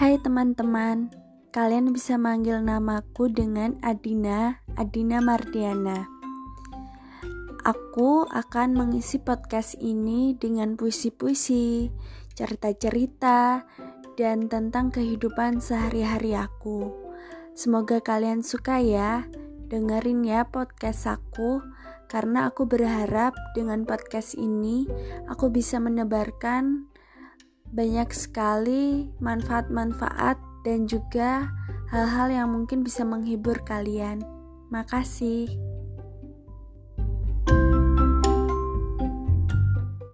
Hai teman-teman, kalian bisa manggil namaku dengan Adina, Adina Mardiana. Aku akan mengisi podcast ini dengan puisi-puisi, cerita-cerita, dan tentang kehidupan sehari-hari aku. Semoga kalian suka ya, dengerin ya podcast aku, karena aku berharap dengan podcast ini aku bisa menebarkan banyak sekali manfaat-manfaat dan juga hal-hal yang mungkin bisa menghibur kalian. Makasih.